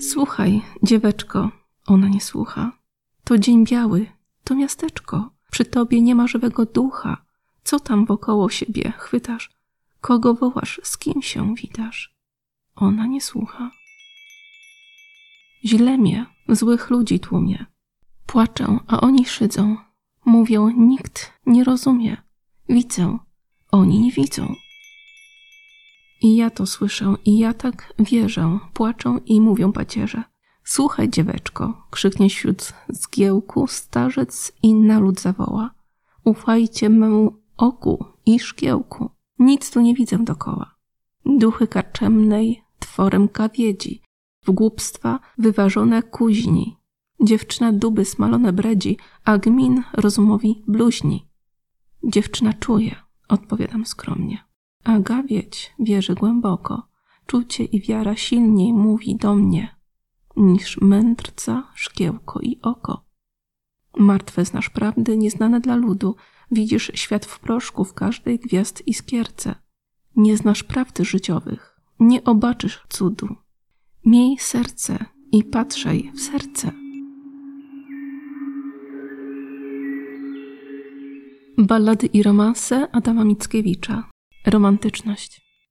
Słuchaj, dzieweczko, ona nie słucha. To dzień biały, to miasteczko. Przy tobie nie ma żywego ducha. Co tam wokoło siebie chwytasz? Kogo wołasz? Z kim się witasz? Ona nie słucha. Źle mnie, złych ludzi tłumie. Płaczę, a oni szydzą. Mówią, nikt nie rozumie. Widzę, oni nie widzą. I ja to słyszę, i ja tak wierzę. Płaczą i mówią pacierze. Słuchaj, dzieweczko, krzyknie wśród zgiełku starzec i na lud zawoła. Ufajcie memu oku i szkiełku. Nic tu nie widzę dokoła. Duchy karczemnej, tworem kawiedzi, w głupstwa wyważone kuźni. Dziewczyna duby smalone bredzi, a gmin rozumowi bluźni. Dziewczyna czuje, odpowiadam skromnie. A gawieć wierzy głęboko. Czucie i wiara silniej mówi do mnie niż mędrca, szkiełko i oko. Martwe znasz prawdy nieznane dla ludu, widzisz świat w proszku w każdej gwiazd iskierce. Nie znasz prawdy życiowych, nie obaczysz cudu. Miej serce i patrzaj w serce. Ballady i romanse Adama Mickiewicza. Romantyczność.